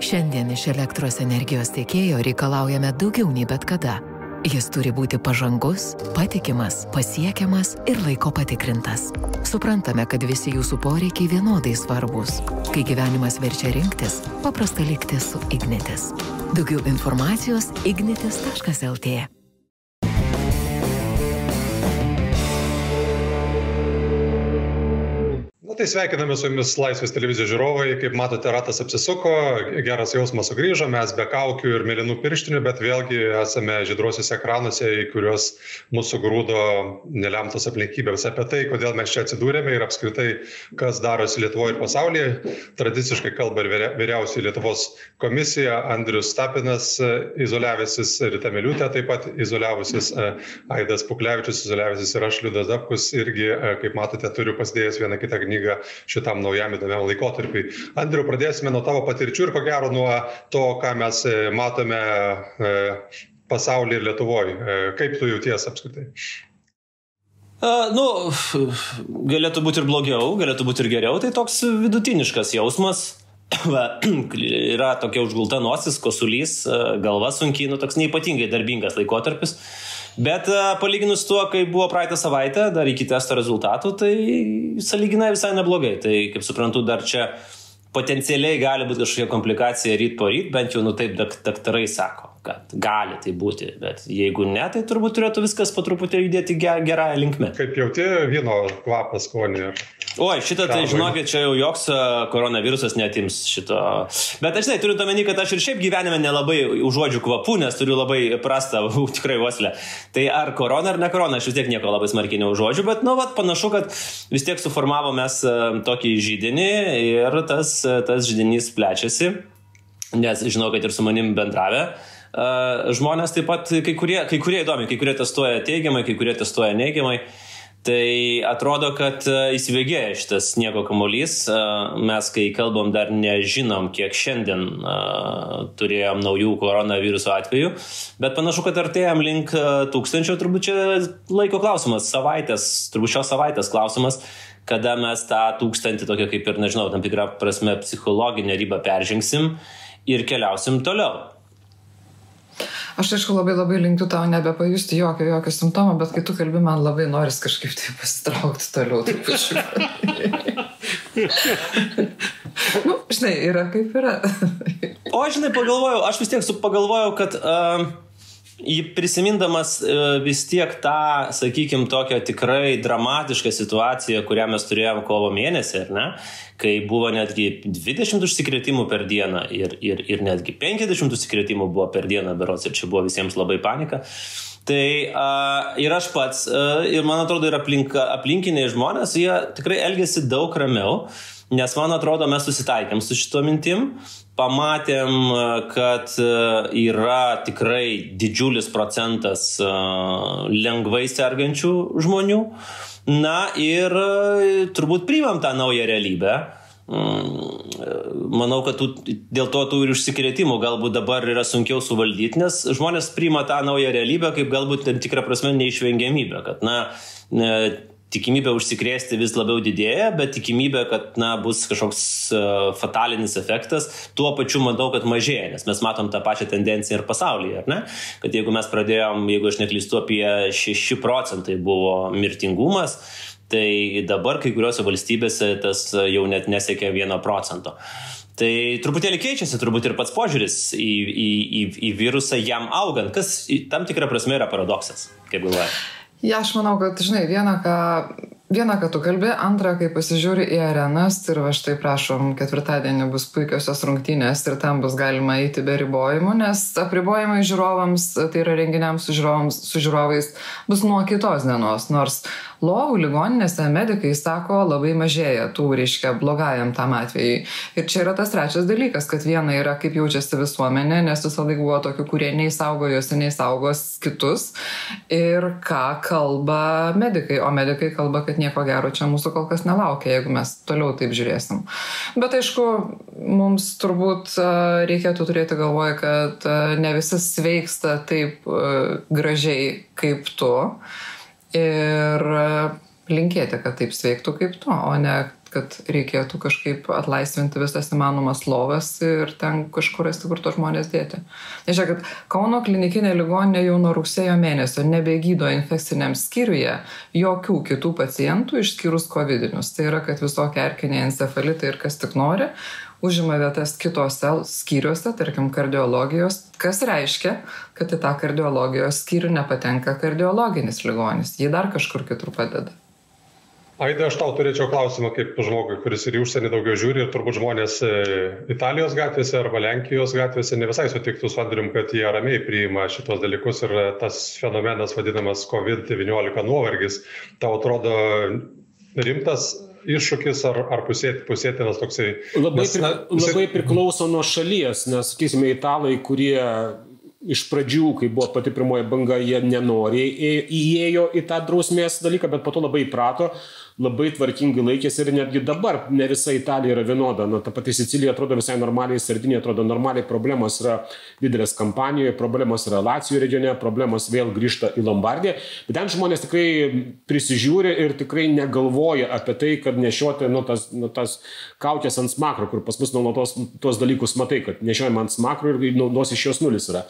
Šiandien iš elektros energijos tiekėjo reikalaujame daugiau nei bet kada. Jis turi būti pažangus, patikimas, pasiekiamas ir laiko patikrintas. Suprantame, kad visi jūsų poreikiai vienodai svarbus. Kai gyvenimas verčia rinktis, paprasta likti su Ignitis. Daugiau informacijos ignitis.lt. tai sveikiname su jumis Laisvės televizijos žiūrovai. Kaip matote, ratas apsisuko, geras jausmas sugrįžo, mes be kaukių ir mėlynų pirštinių, bet vėlgi esame žydrosiuose ekranuose, į kuriuos mūsų grūdo nelemtos aplinkybės. Apie tai, kodėl mes čia atsidūrėme ir apskritai, kas darosi Lietuvoje ir pasaulyje. Tradiciškai kalba ir vyriausiai Lietuvos komisija, Andrius Stapinas izoliavęsis, Rita Miliutė taip pat izoliavusis, Aidas Puklevičius izoliavęsis ir aš Liudas Dabkus irgi, kaip matote, turiu pasidėjęs vieną kitą knygą naudinga šitam naujam įdomiam laikotarpiui. Andriu, pradėsime nuo tavo patirčių ir ko gero nuo to, ką mes e, matome e, pasaulyje ir Lietuvoje. Kaip tu jauties apskritai? Uh, nu, galėtų būti ir blogiau, galėtų būti ir geriau, tai toks vidutiniškas jausmas. Va, yra tokia užgulta nosis, kosulys, galva sunkiai, nu toks neipatingai darbingas laikotarpis. Bet e, palyginus tuo, kai buvo praeitą savaitę, dar iki testo rezultatų, tai saliginai visai neblogai. Tai, kaip suprantu, dar čia potencialiai gali būti kažkokia komplikacija ryt po ryt, bent jau, nu taip, daktarai sako, kad gali tai būti, bet jeigu ne, tai turbūt turėtų viskas po truputį judėti gerąją linkmę. Kaip jauti vyno kvapą skonį? Oi, šitą tai žinokit, čia jau joks koronavirusas netims šito. Bet aš žinai, turiu omeny, kad aš ir šiaip gyvenime nelabai užuodžiu kvapų, nes turiu labai prastą, tikrai voslę. Tai ar korona ar ne korona, aš vis tiek nieko labai smarkiai neužuodžiu, bet, nu, vat, panašu, kad vis tiek suformavome tokį žydinį ir tas, tas žydinys plečiasi, nes žinau, kad ir su manim bendravę. Žmonės taip pat, kai kurie, kai kurie įdomi, kai kurie testuoja teigiamai, kai kurie testuoja neigiamai. Tai atrodo, kad e, įsibėgėja šitas sniego kamolys. E, mes, kai kalbam, dar nežinom, kiek šiandien uh, turėjom naujų koronaviruso atvejų, bet panašu, kad artėjom link tūkstančio, turbūt čia laiko klausimas, savaitės, turbūt šios savaitės klausimas, kada mes tą tūkstantį, tokia kaip ir, nežinau, tam tikrą prasme psichologinę ribą peržengsim ir keliausim toliau. Aš aišku labai labai linkiu tau nebepajusti jokio, jokio simptomo, bet kai tu kalbi, man labai noris kažkaip tai pasitraukti toliau. nu, žinai, yra kaip yra. o, žinai, pagalvojau, aš vis tiek pagalvojau, kad uh, prisimindamas e, vis tiek tą, sakykime, tokią tikrai dramatišką situaciją, kurią mes turėjom kovo mėnesį, ar ne, kai buvo netgi 20 užsikrėtimų per dieną ir, ir, ir netgi 50 užsikrėtimų buvo per dieną berots ir čia buvo visiems labai panika. Tai uh, ir aš pats, uh, ir man atrodo, ir aplinka, aplinkiniai žmonės, jie tikrai elgesi daug ramiau, nes man atrodo, mes susitaikėm su šito mintim, pamatėm, kad e, yra tikrai didžiulis procentas e, lengvai sergančių žmonių. Na ir e, turbūt priimam tą naują realybę. Mm, manau, kad tų, dėl to tų ir užsikrėtimų galbūt dabar yra sunkiau suvaldyti, nes žmonės priima tą naują realybę kaip galbūt tam tikrą prasme neišvengiamybę, kad, na, tikimybė užsikrėsti vis labiau didėja, bet tikimybė, kad na, bus kažkoks uh, fatalinis efektas, tuo pačiu matau, kad mažėja, nes mes matom tą pačią tendenciją ir pasaulyje? Kad jeigu mes pradėjom, jeigu aš neklystu, apie 6 procentai buvo mirtingumas, tai dabar kai kuriuose valstybėse tas jau net nesiekia 1 procento. Tai truputėlį keičiasi turbūt ir pats požiūris į, į, į, į virusą jam augant, kas tam tikrą prasme yra paradoksas, kaip galvojate. Ja, aš manau, kad, žinai, viena, ką Viena, kad tu kalbi, antra, kai pasižiūri į arenas ir va štai prašom, ketvirtadienį bus puikiosios rungtynės ir tam bus galima eiti be ribojimų, nes apribojimai žiūrovams, tai yra renginiams su, su žiūrovais, bus nuo kitos dienos, nors lovų ligoninėse medikai sako labai mažėja tų, reiškia, blogajam tam atvejai. Ir čia yra tas trečias dalykas, kad viena yra kaip jaučiasi visuomenė, nes visą laiką buvo tokių, kurie nei saugojosi, nei saugos kitus. Ir ką kalba medikai, o medikai kalba, kad nieko gero čia mūsų kol kas nelaukia, jeigu mes toliau taip žiūrėsim. Bet aišku, mums turbūt reikėtų turėti galvoje, kad ne visi sveiksta taip gražiai kaip tu. Ir linkėti, kad taip sveiktų kaip tu, o ne kad reikėtų kažkaip atlaisvinti visas įmanomas lovas ir ten kažkur rasti, kur to žmonės dėti. Nežiūrėk, kad Kauno klinikinė ligoninė jau nuo rugsėjo mėnesio nebegydo infekciniam skyriuje jokių kitų pacientų išskyrus COVID-inius. Tai yra, kad visokie erkiniai encefalitai ir kas tik nori užima vietas kitose skyriuose, tarkim kardiologijos, kas reiškia, kad į tą kardiologijos skyrių nepatenka kardiologinis ligonis, jį dar kažkur kitur padeda. Aida, aš tau turėčiau klausimą kaip žmogui, kuris ir į užsienį daugiau žiūri ir turbūt žmonės e, Italijos gatvėse arba Lenkijos gatvėse ne visai sutiktų su Andrium, kad jie ramiai priima šitos dalykus ir tas fenomenas vadinamas COVID-19 nuovargis. Tau atrodo rimtas iššūkis ar, ar pusėt, pusėtinas toksai? Labai, nes, na, labai priklauso nuo šalies, nes, sakysime, italai, kurie iš pradžių, kai buvo pati pirmoji banga, jie nenoriai įėjo į tą drausmės dalyką, bet po to labai įprato labai tvarkingai laikėsi ir netgi dabar ne visa Italija yra vienoda. Na, ta pati Sicilija atrodo visai normaliai, Sardinija atrodo normaliai, problemos yra didelės kampanijoje, problemos yra Lacijo regione, problemos vėl grįžta į Lombardiją. Bet ten žmonės tikrai prisižiūri ir tikrai negalvoja apie tai, kad nešioti nu, tas, nu, tas kaukės ant smakro, kur pas mus nuolatos tuos dalykus matai, kad nešiojama ant smakro ir naudos iš jos nulis yra.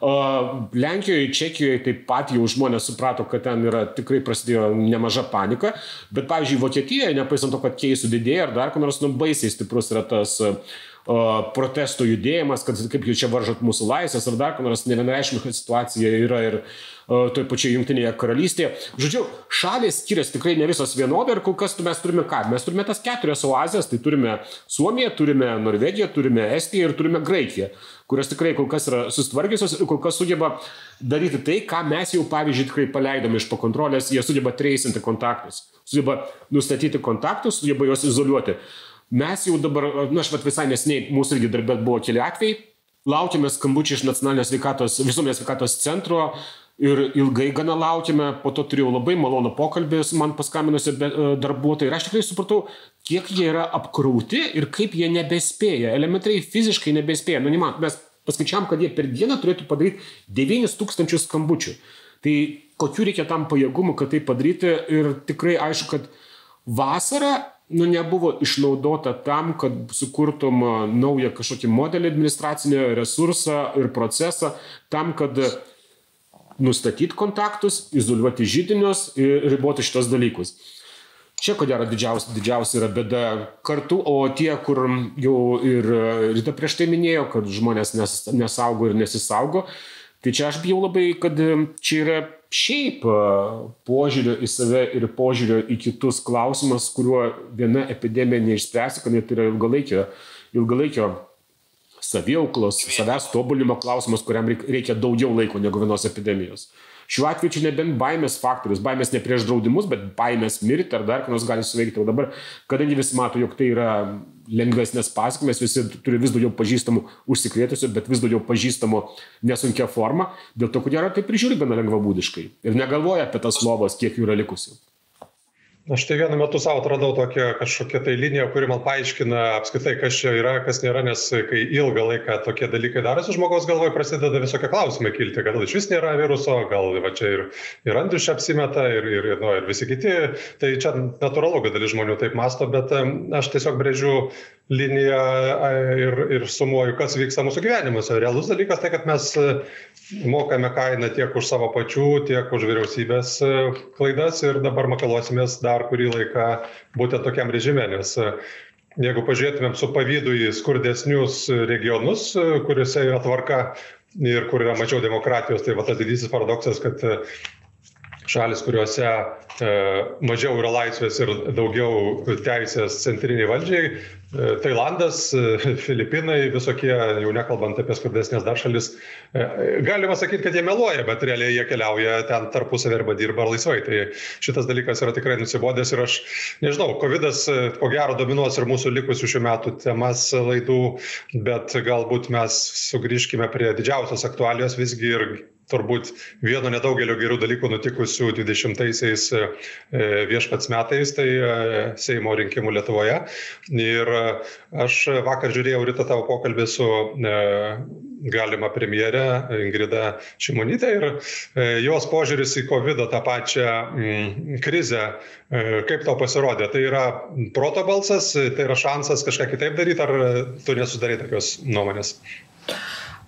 Lenkijoje, Čekijoje taip pat jau žmonės suprato, kad ten yra tikrai prasidėjo nemaža panika, bet, pavyzdžiui, Vokietijoje, nepaisant to, kad keisų didėja ar dar ko nors, nu baisiai stiprus yra tas protesto judėjimas, kad kaip jau čia varžot mūsų laisvės ar dar ko nors, nevienareišmiška situacija yra ir toj pačiai Junktinėje karalystėje. Žodžiu, šalis skiriasi tikrai ne visos vienodai ir kol kas mes turime ką? Mes turime tas keturias oazijas, tai turime Suomiją, turime Norvegiją, turime Estiją ir turime Graikiją kurios tikrai kol kas yra susitvarkiusios ir kol kas sugeba daryti tai, ką mes jau, pavyzdžiui, tikrai paleidome iš pakontrolės, jie sugeba treisinti kontaktus, sugeba nustatyti kontaktus, sugeba juos izoliuoti. Mes jau dabar, na, aš vat visai nesiniai, mūsų irgi darbė buvo keli atvejai, laukiame skambučių iš nacionalinės sveikatos, visuomenės sveikatos centro, ir ilgai gana laukėme, po to turėjau labai malonų pokalbį su man paskambinusi e, darbuotojai ir aš tikrai supratau, kiek jie yra apkrauti ir kaip jie nebespėja, elementariai fiziškai nebespėja. Nu, man, mes paskaičiavam, kad jie per dieną turėtų padaryti 9000 skambučių. Tai kokiu reikia tam pajėgumu, kad tai padaryti ir tikrai aišku, kad vasara nu, nebuvo išnaudota tam, kad sukurtum naują kažkokį modelį administracinį resursą ir procesą, tam, kad nustatyti kontaktus, izoliuoti žydinius ir riboti šitos dalykus. Čia, ko gero, didžiausia, didžiausia yra bėda kartu, o tie, kur jau ir ryte prieš tai minėjo, kad žmonės nes, nesaugo ir nesisaugo, tai čia aš bijau labai, kad čia yra šiaip požiūrio į save ir požiūrio į kitus klausimas, kuriuo viena epidemija neišspręsi, kad net yra ilgalaikio, ilgalaikio saviauklos, savęs tobulinimo klausimas, kuriam reikia daugiau laiko negu vienos epidemijos. Šiuo atveju čia nebent baimės faktorius, baimės ne prieš draudimus, bet baimės mirti ar dar ką nors gali suveikti. O dabar, kadangi visi mato, jog tai yra lengvesnės pasiekmes, visi turi vis daugiau pažįstamų užsikrėtusių, bet vis daugiau pažįstamų nesunkia forma, dėl to, kodėl tai prižiūri gana lengvabūdiškai ir negalvoja apie tas lovas, kiek jų yra likusių. Aš tai vienu metu savo atradau tokią kažkokią tai liniją, kuri man paaiškina apskritai, kas čia yra, kas nėra, nes kai ilgą laiką tokie dalykai darosi, žmogaus galvoje prasideda visokie klausimai kilti, gal iš vis nėra viruso, gal va čia ir, ir Andrius čia apsimeta, ir, ir, nu, ir visi kiti. Tai čia natūralu, kad dalis žmonių taip masto, bet aš tiesiog brėžiu liniją ir, ir sumuoju, kas vyksta mūsų gyvenimuose. Realus dalykas tai, kad mes mokame kainą tiek už savo pačių, tiek už vyriausybės klaidas ir dabar makaluosimės dar kurį laiką būtent tokiam režime, nes jeigu pažiūrėtumėm su pavydu į skurdesnius regionus, kuriuose yra tvarka ir kur yra mažiau demokratijos, tai va tas didysis paradoksas, kad šalis, kuriuose e, mažiau yra laisvės ir daugiau teisės centriniai valdžiai. E, Tailandas, e, Filipinai, visokie, jau nekalbant apie skurdesnės dar šalis, galima sakyti, kad jie meluoja, bet realiai jie keliauja ten tarpusavį arba dirba laisvai. Tai šitas dalykas yra tikrai nusibodęs ir aš nežinau, COVID ko gero dominuos ir mūsų likusių šių metų temas laidų, bet galbūt mes sugrįžkime prie didžiausios aktualijos visgi ir turbūt vieno nedaugelio gerų dalykų nutikusių 20-aisiais e, viešpats metais, tai Seimo rinkimų Lietuvoje. Ir aš vakar žiūrėjau ryto tavo pokalbį su galima premjerė Ingrida Šimonytė ir jos požiūris į COVID tą pačią mm, krizę, kaip tau pasirodė, tai yra proto balsas, tai yra šansas kažką kitaip daryti, ar tu nesudarai tokios nuomonės?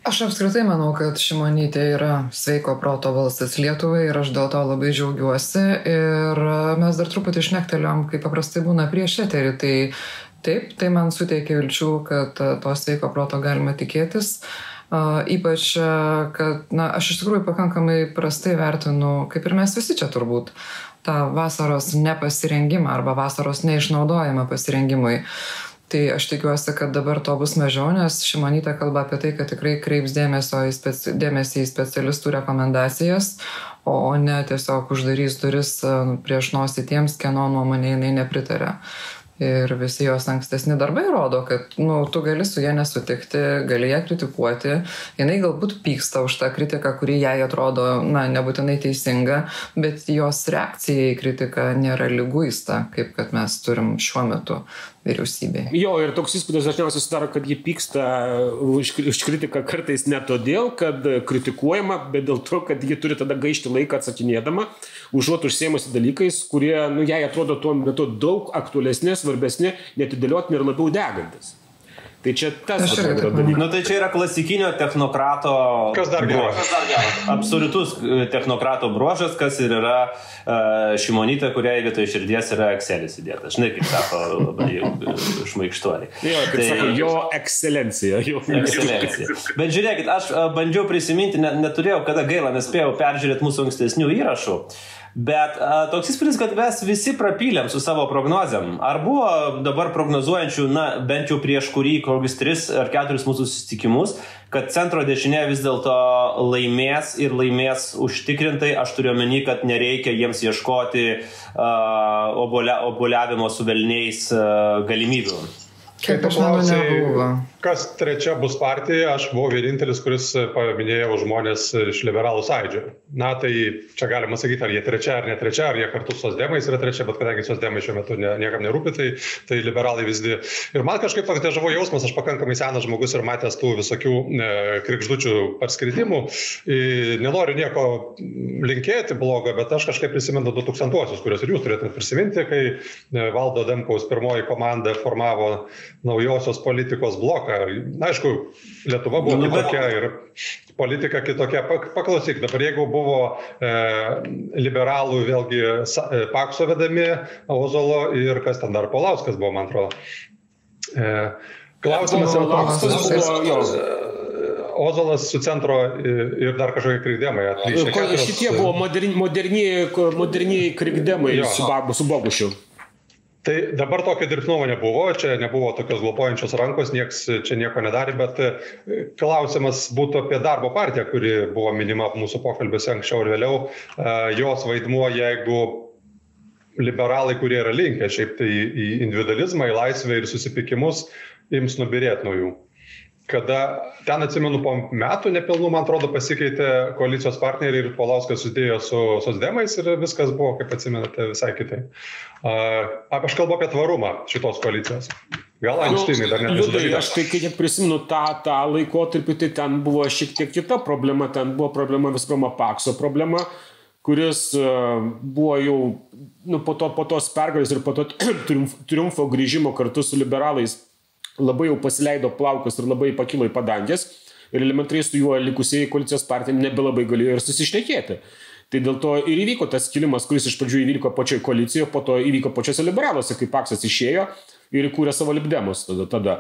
Aš apskritai manau, kad Šimonytė yra sveiko proto balsas Lietuvai ir aš dėl to labai džiaugiuosi. Ir mes dar truputį išnektelėm, kaip paprastai būna prieš eterį. Tai taip, tai man suteikia vilčių, kad to sveiko proto galima tikėtis. Uh, ypač, kad, na, aš iš tikrųjų pakankamai prastai vertinu, kaip ir mes visi čia turbūt, tą vasaros nepasirengimą arba vasaros neišnaudojimą pasirengimui. Uh, Tai aš tikiuosi, kad dabar to bus mažiau, nes Šimonytė kalba apie tai, kad tikrai kreips dėmesio į speci dėmesį į specialistų rekomendacijas, o ne tiesiog uždarys duris e, prieš nosį tiems, kieno nuomonė jinai nepritarė. Ir visi jos ankstesni darbai rodo, kad nu, tu gali su ją nesutikti, gali ją kritikuoti. Jinai galbūt pyksta už tą kritiką, kuri jai atrodo, na, nebūtinai teisinga, bet jos reakcija į kritiką nėra lyguista, kaip kad mes turim šiuo metu vyriausybėje. Jo, ir toks įspūdis dažniausiai sudaro, kad ji pyksta už, už kritiką kartais ne todėl, kad kritikuojama, bet dėl to, kad ji turi tada gaišti laiką atsakinėdama, užuot užsiemusi dalykais, kurie, nu, jai atrodo tuo metu daug aktualesni, svarbesni, netidėliotini ir labiau degantis. Tai čia tas dalykas. Nu, tai čia yra klasikinio technokrato. Kas dar bruožas? Absoliutus e, technokrato bruožas, kas ir yra uh, šimonytė, kuriai vietoj širdies yra Excelis įdėta. Žinai, kaip sako labai e, šmaikštuoliai. Jo, tai sako, jo ekscelencija. Jo ekscelencija. Bet žiūrėkit, aš bandžiau prisiminti, ne, neturėjau kada gaila, nespėjau peržiūrėti mūsų ankstesnių įrašų. Uh, Bet a, toks įspūdis, kad mes visi prapylėm su savo prognozėm. Ar buvo dabar prognozuojančių, na, bent jau prieš kurį kokius tris ar keturis mūsų susitikimus, kad centro dešinė vis dėlto laimės ir laimės užtikrintai. Aš turiu omeny, kad nereikia jiems ieškoti uh, obulia, obuliavimo su velniais uh, galimybių. Kaip aš manau, nebuvo kas trečia bus partija, aš buvau vienintelis, kuris paminėjau žmonės iš liberalų sąjūdžio. Na, tai čia galima sakyti, ar jie trečia ar ne trečia, ar jie kartu su sosdemais yra trečia, bet kadangi sosdemai šiuo metu ne, niekam nerūpi, tai, tai liberalai visgi. Ir man kažkaip toks dežavo jausmas, aš pakankamai senas žmogus ir matęs tų visokių e, krikždučių parskridimų. E, nenoriu nieko linkėti blogo, bet aš kažkaip prisimenu 2000-osius, kuriuos ir jūs turėtumėte prisiminti, kai e, Valdo Demkaus pirmoji komanda formavo naujosios politikos bloką Na, aišku, Lietuva buvo nu, kitokia ir politika kitokia. Paklausyk, dabar jeigu buvo e, liberalų vėlgi e, Pakso vedami, Ozolo ir kas ten dar Polauskas buvo, man atrodo. E, klausimas yra toks. E, Ozolas su centro ir dar kažkokie krikdemai. Šitie buvo moderni, moderni, moderni krikdemai su, su Bogušiu. Tai dabar tokio dirbtinumo nebuvo, čia nebuvo tokios glopojančios rankos, nieks čia nieko nedarė, bet e, klausimas būtų apie darbo partiją, kuri buvo minima mūsų pokalbiuose anksčiau ir vėliau. E, jos vaidmuo, jeigu liberalai, kurie yra linkę šiaip tai į individualizmą, į laisvę ir susipykimus, ims nubirėti nuo jų kada ten atsimenu po metų nepilnų, man atrodo, pasikeitė koalicijos partneriai ir Polauskas sudėjo su sosdemais ir viskas buvo, kaip atsimenate, visai kitaip. Aš kalbu apie tvarumą šitos koalicijos. Gal Einšteinai dar nesudarė. Aš tai, kai prisimenu tą, tą laikotarpį, tai ten buvo šiek tiek kita problema. Ten buvo problema visų pirma Pakso problema, kuris buvo jau nu, po, to, po tos pergalės ir po to triumfo grįžimo kartu su liberalais labai jau pasileido plaukus ir labai pakilo į padangės ir elementariai su juo likusiai koalicijos partija nebelabai galėjo ir susišnekėti. Tai dėl to ir įvyko tas kilimas, kuris iš pradžių įvyko pačioje koalicijoje, po to įvyko pačiose liberaluose, kai Paksas išėjo ir įkūrė savo libdemus tada. tada.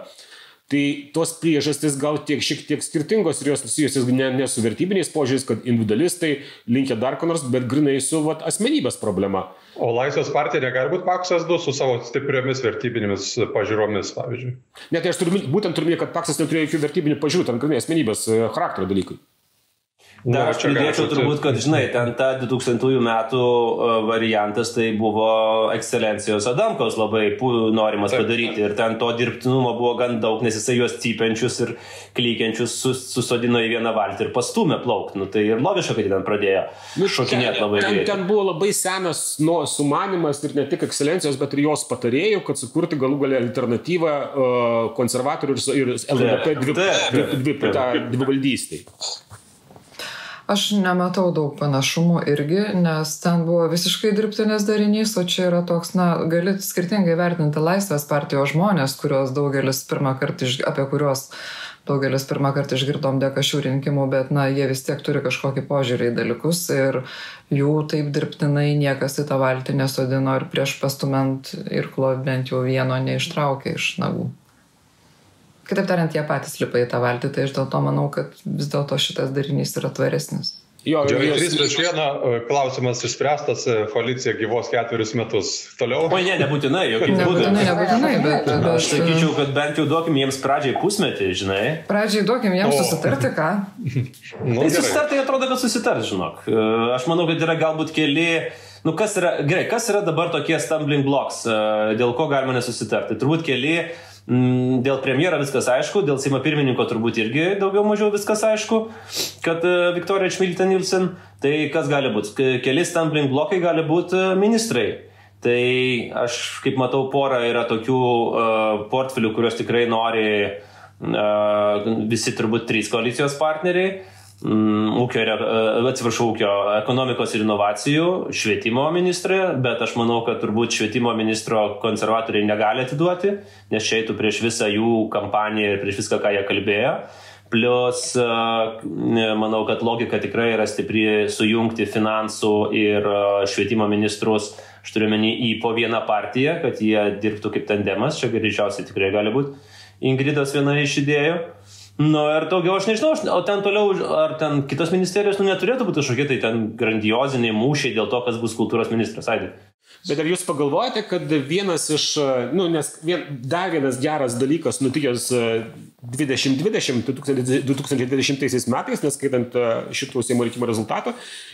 Tai tos priežastys gal tiek šiek tiek skirtingos ir jos susijusios ne, ne su vertybiniais požiūriais, kad individualistai linkia dar ko nors, bet grinai su vat, asmenybės problema. O Laisvės partija negali būti Paksas 2 su savo stipriomis vertybinėmis pažiūromis, pavyzdžiui. Ne, tai aš turiu, būtent turiu, kad Paksas neturėjo jokių vertybinių pažiūrų, ten grinai asmenybės e, charakterio dalykai. Dar aš pridėčiau turbūt, kad, žinai, ten ta 2000 metų e, variantas tai buvo ekscelencijos Adamkaus labai norimas Taip. padaryti ir ten to dirbtinumo buvo gan daug, nes jisai juos cypiančius ir klykiančius sus, susodino į vieną valtį ir pastumė plaukti. Nu, tai ir logiška, kad jie ten pradėjo nu, šokinėti labai ten, ten buvo labai senas nu, sumanimas ir ne tik ekscelencijos, bet ir jos patarėjų, kad sukurti galų galę alternatyvą uh, konservatorių ir, ir LDP dvi, dvi, dvi, dvi, dvi valdystėj. Aš nematau daug panašumų irgi, nes ten buvo visiškai dirbtinis darinys, o čia yra toks, na, gali skirtingai vertinti laisvės partijos žmonės, kuriuos daugelis pirmą kartą, iš, apie kuriuos daugelis pirmą kartą išgirdom dėka šių rinkimų, bet, na, jie vis tiek turi kažkokį požiūrį į dalykus ir jų taip dirbtinai niekas į tą valtį nesodino ir prieš pastumant ir klo bent jau vieno neištraukė iš nagų. Kitaip tariant, jie patys lipa į tą valtį, tai aš dėl to manau, kad vis dėlto šitas darinys yra tvaresnis. Jo, Gerai, trys prieš vieną e, klausimas išspręstas, e, koalicija gyvos ketverius metus. Toliau. O ne, nebūtinai, jokiais būdais. Nebūtinai, nebūtinai, bet, bet... Aš sakyčiau, kad bent jau duokim jiems pradžiai pusmetį, žinai. Pradžiai duokim jiems o. susitarti, ką? nu, tai susitarti atrodo, kad susitars, žinok. E, aš manau, kad yra galbūt keli nu kas yra, gerai, kas yra dabar tokie stumbling blocks, dėl ko galima nesusitarti? Turbūt keli Mm, dėl premjero viskas aišku, dėl Seimo pirmininko turbūt irgi daugiau mažiau viskas aišku, kad e, Viktorija Čmilytė Nilsen, tai kas gali būti? Keli stumbling blokai gali būti e, ministrai. Tai aš kaip matau porą yra tokių uh, portfelių, kuriuos tikrai nori uh, visi turbūt trys koalicijos partneriai. Mm, ūkio, e, atsiprašau, ūkio ekonomikos ir inovacijų, švietimo ministrė, bet aš manau, kad turbūt švietimo ministro konservatoriai negali atiduoti, nes čia eitų prieš visą jų kampaniją ir prieš viską, ką jie kalbėjo. Plus, e, manau, kad logika tikrai yra stipri sujungti finansų ir e, švietimo ministrus, aš turiu menį, į po vieną partiją, kad jie dirbtų kaip tandemas, čia greičiausiai tikrai gali būti Ingridos viena iš idėjų. Nu ir daugiau aš nežinau, o ten toliau, ar ten kitos ministerijos nu, neturėtų būti kažkokie tai ten grandioziniai mūšiai dėl to, kas bus kultūros ministras. Aidė. Bet ar jūs pagalvojate, kad vienas iš, nu, nes vien, dar vienas geras dalykas nutikęs 2020, 2020 metais, neskaitant e, šitų Seimo rinkimų rezultatų,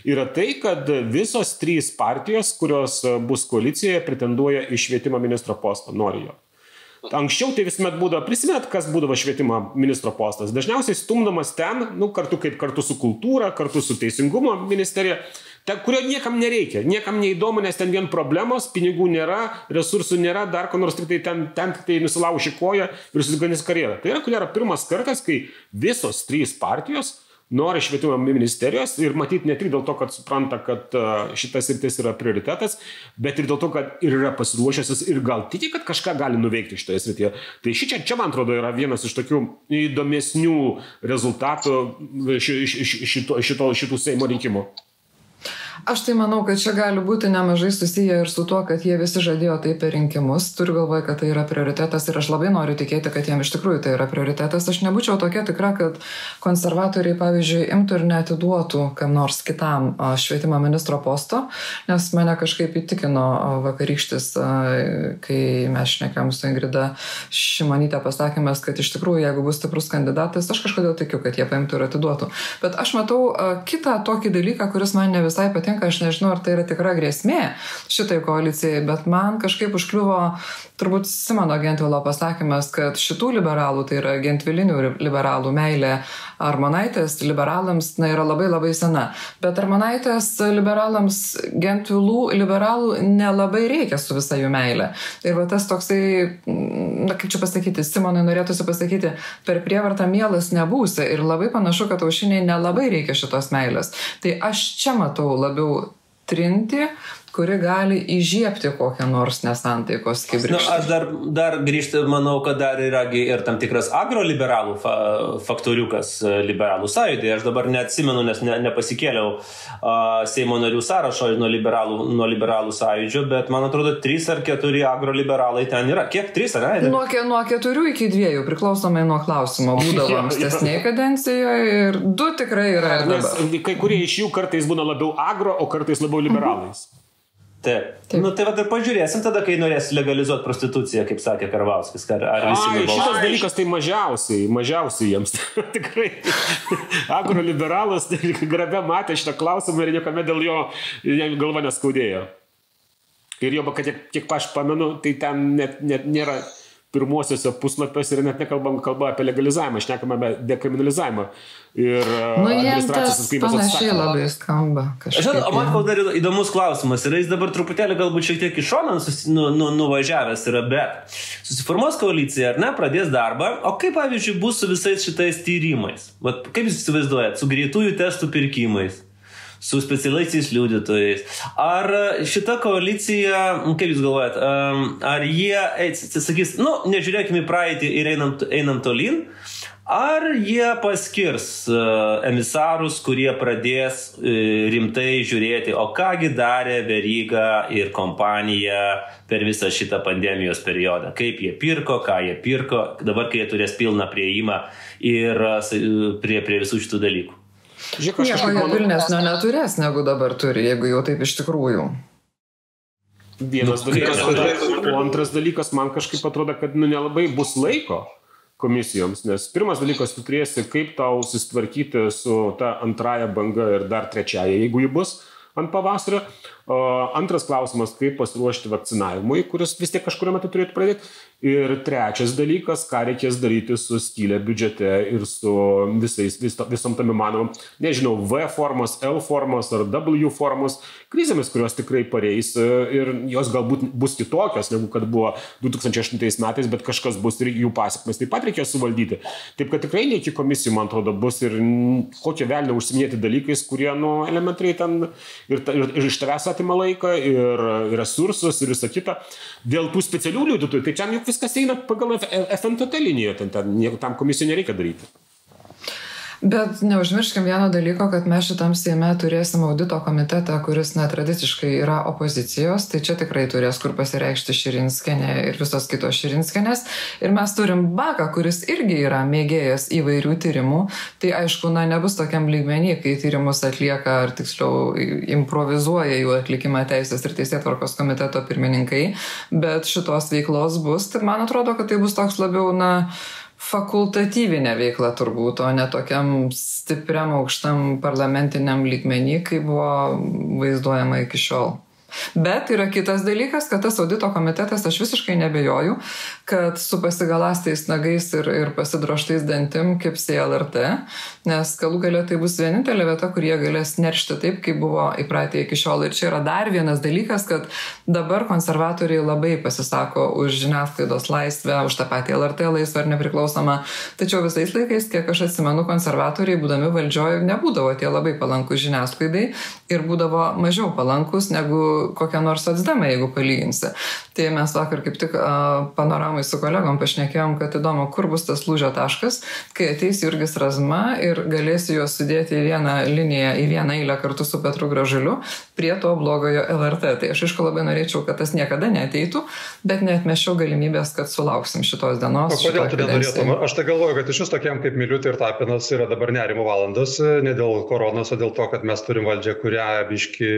yra tai, kad visos trys partijos, kurios bus koalicijoje, pretenduoja į švietimo ministro postą, nori jo. Anksčiau tai visuomet būdavo, prisimet, kas būdavo švietimo ministro postas. Dažniausiai stumdomas ten, nu, kartu kaip kartu su kultūra, kartu su teisingumo ministerija, ten, kurio niekam nereikia, niekam neįdomu, nes ten vien problemos, pinigų nėra, resursų nėra, dar ko nors tik tai ten, ten tik tai nusilauši koją ir susiganys karjerą. Tai yra, kur yra pirmas kartas, kai visos trys partijos nori švietimo ministerijos ir matyt ne tik dėl to, kad supranta, kad e, šitas rytis yra prioritetas, bet ir dėl to, kad ir yra pasiruošęs ir gal tiki, kad kažką gali nuveikti šitoje srityje. Tai šičia, čia man atrodo, yra vienas iš tokių įdomesnių rezultatų šito, šito, šitų Seimo rinkimų. Aš tai manau, kad čia gali būti nemažai susiję ir su tuo, kad jie visi žadėjo tai per rinkimus. Turiu galvoje, kad tai yra prioritetas ir aš labai noriu tikėti, kad jiem iš tikrųjų tai yra prioritetas. Aš nebūčiau tokia tikra, kad konservatoriai, pavyzdžiui, imtų ir netiduotų kam nors kitam švietimo ministro posto, nes mane kažkaip įtikino vakarykštis, kai mes šnekėm su Ingrida Šimonytė pasakymas, kad iš tikrųjų, jeigu bus stiprus kandidatas, aš kažkodėl tikiu, kad jie paimtų ir atiduotų. Bet aš matau kitą tokį dalyką, kuris man ne visai patinka patinka, aš nežinau, ar tai yra tikra grėsmė šitai koalicijai, bet man kažkaip užkliuvo turbūt Simono Gentvilo pasakymas, kad šitų liberalų, tai yra gentvilinių liberalų meilė Armonaitės liberalams na, yra labai labai sena. Bet Armonaitės liberalams gentvilų liberalų nelabai reikia su visa jų meilė. Ir va tas toksai, na kaip čia pasakyti, Simonai norėtųsi pasakyti, per prievartą mielas nebūsi. Ir labai panašu, kad aušiniai nelabai reikia šitos meilės. Tai aš čia matau labiau trinti, kuri gali įžiepti kokią nors nesantaikos kibirkštį. Na, aš dar, dar grįžti, manau, kad dar yra ir tam tikras agroliberalų fa faktoriukas e, liberalų sąjūdėje. Aš dabar neatsimenu, nes ne, nepasikėliau uh, Seimo narių sąrašo nuo liberalų, nuo liberalų sąjūdžio, bet man atrodo, trys ar keturi agroliberalai ten yra. Kiek trys, ar ne? Nuo, nuo keturių iki dviejų, priklausomai nuo klausimo. Būdavo ankstesnėje kadencijoje ir du tikrai yra. Nes kai kurie iš jų kartais būna labiau agro, o kartais labiau liberalais. Mhm. Taip. Taip. Nu, tai va, ir pažiūrėsim tada, kai norės legalizuoti prostituciją, kaip sakė Karvauskis. Ar, ar visi Ai, šitas dalykas tai mažiausiai, mažiausiai jiems. Tikrai. Agroliberalas tai grabė matė šitą klausimą ir niekame dėl jo galva neskaudėjo. Ir jo, kad kiek, kiek aš pamenu, tai ten net, net nėra pirmuosiuose puslapiuose ir net nekalbam kalba apie legalizavimą, šnekame apie dekriminalizavimą. Ir nu, administracijos atskaitos panašiai labai skamba. Žinot, man kol dar įdomus klausimas yra, jis dabar truputėlį galbūt šiek tiek iš šono nu, nu, nuvažiavęs yra, bet susiformuos koalicija ar ne, pradės darbą, o kaip pavyzdžiui bus su visais šitais tyrimais? Vat, kaip jūs įsivaizduojat, su greitųjų testų pirkimais? Su specialiaisiais liudytojais. Ar šita koalicija, kaip Jūs galvojat, ar jie sakys, nu, nežiūrėkime į praeitį ir einam, einam tolin, Ar jie paskirs emisarus, kurie pradės e, rimtai žiūrėti, o kągi darė Veryga ir kompanija per visą šitą pandemijos periodą, kaip jie pirko, ką jie pirko, dabar kai jie turės pilną prieimą ir prie, prie visų šitų dalykų. Žiūrėk, aš kažkaip manau, pilnesnio neturės, negu dabar turi, jeigu jau taip iš tikrųjų. Vienas nu, dalykas, o antras dalykas, man kažkaip atrodo, kad nu, nelabai bus laiko komisijoms, nes pirmas dalykas, tu turėsi, kaip tau susitvarkyti su ta antraja banga ir dar trečiaja, jeigu ji bus ant pavasario. Antras klausimas, kaip pasiruošti vakcinavimui, kuris vis tiek kažkurio metu turėtų pradėti. Ir trečias dalykas, ką reikės daryti su skylė biudžete ir su visais, vis, visom tam įmanomam, nežinau, V formos, L formos ar W formos krizėmis, kurios tikrai pareis ir jos galbūt bus kitokios negu kad buvo 2008 metais, bet kažkas bus ir jų pasiekmes taip pat reikės suvaldyti. Taip kad tikrai ne iki komisijų, man atrodo, bus ir kokie velnio užsiminėti dalykais, kurie, nu, elementariai ten ir, ir, ir iš tavęs atima laiką, ir resursus, ir visą kitą. Dėl tų specialių liudytojų, tai čia juk viskas eina pagal FNTT liniją, ten, ten tam komisijų nereikia daryti. Bet neužmirškim vieno dalyko, kad mes šitam Seime turėsim audito komitetą, kuris netradiciškai yra opozicijos, tai čia tikrai turės kur pasireikšti Širinskenė ir visos kitos Širinskenės. Ir mes turim Baką, kuris irgi yra mėgėjas įvairių tyrimų. Tai aišku, na, nebus tokiam lygmenį, kai tyrimus atlieka, ar tiksliau improvizuoja jų atlikimą teisės ir teisėtvarkos komiteto pirmininkai, bet šitos veiklos bus. Tai man atrodo, kad tai bus toks labiau, na, fakultatyvinė veikla turbūt, o ne tokiam stipriam aukštam parlamentiniam lygmenį, kaip buvo vaizduojama iki šiol. Bet yra kitas dalykas, kad tas audito komitetas, aš visiškai nebejoju, kad su pasigalastais nagais ir, ir pasidroštais dantim kaip CLRT, nes galų galia tai bus vienintelė vieta, kur jie galės neršti taip, kaip buvo įpratę iki šiol. Ir čia yra dar vienas dalykas, kad dabar konservatoriai labai pasisako už žiniasklaidos laisvę, už tą patį LRT laisvę ar nepriklausomą. Tačiau visais laikais, kiek aš atsimenu, konservatoriai, būdami valdžioje, nebūdavo tie labai palankus žiniasklaidai ir būdavo mažiau palankus negu kokią nors atsdamą, jeigu palyginsi. Tai mes vakar kaip tik uh, panoramai su kolegom pašnekėjom, kad įdomu, kur bus tas lūžio taškas, kai ateis Jurgis Razma ir galėsi juos sudėti į vieną liniją, į vieną eilę kartu su Petru Gražuliu prie to blogojo LRT. Tai aš aišku labai norėčiau, kad tas niekada neteitų, bet netmešiau galimybės, kad sulauksim šitos dienos. O kodėl tu nenorėtum? Aš tai galvoju, kad iš vis tokiam kaip Miliutė ir Tapinas yra dabar nerimo valandos, ne dėl koronos, o dėl to, kad mes turim valdžią, kurią biški,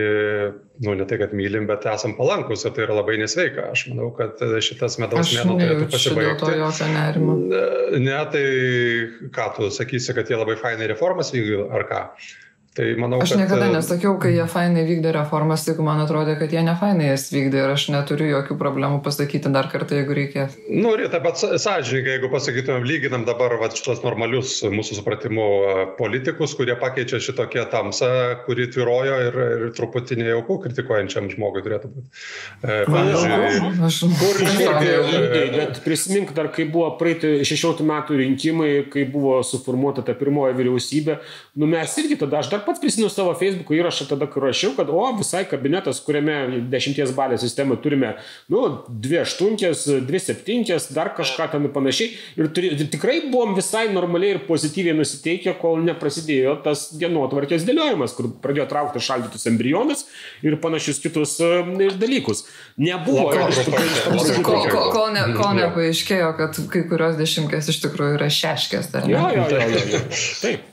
nu ne tai, kad mylim, bet esam palankus ir tai yra labai nesveika. Aš manau, kad šitas medaus mėnuo turėtų pasibaigti. Ne, tai ką tu sakysi, kad jie labai fainai reformas vykdo ar ką? Tai manau, aš niekada kad... nesakiau, kai jie fainai vykdė reformas, tik man atrodė, kad jie ne fainai jas vykdė ir aš neturiu jokių problemų pasakyti dar kartą, jeigu reikės. Nu, Rita, bet sąžininkai, jeigu pasakytumėm, lyginam dabar va, šitos normalius mūsų supratimu politikus, kurie pakeičia šitokią tamsą, kuri tvirojo ir, ir truputį nejaukų kritikuojančiam žmogui turėtų būti. E, pavyzdžiui, aš... kur išėjo. Bet prisimink dar, kai buvo praeiti 16 metų rinkimai, kai buvo suformuota ta pirmoji vyriausybė, nu mes irgi tada, aš dar pats prisimenu savo Facebook įrašą tada, kur rašiau, kad o, visai kabinetas, kuriame dešimties balio sistemą turime, nu, dvi aštunkės, dvi septynkės, dar kažką ten panašiai. Ir turi, tikrai buvom visai normaliai ir pozityviai nusiteikę, kol neprasidėjo tas dienotvarkės dėliojimas, kur pradėjo traukti šaldytus embrionus ir panašius kitus uh, dalykus. Nebuvo. Kol ne, nepaaiškėjo, kad kai kurios dešimtkės iš tikrųjų yra šeškės. Jo, jo, jo, jo, jo. Taip.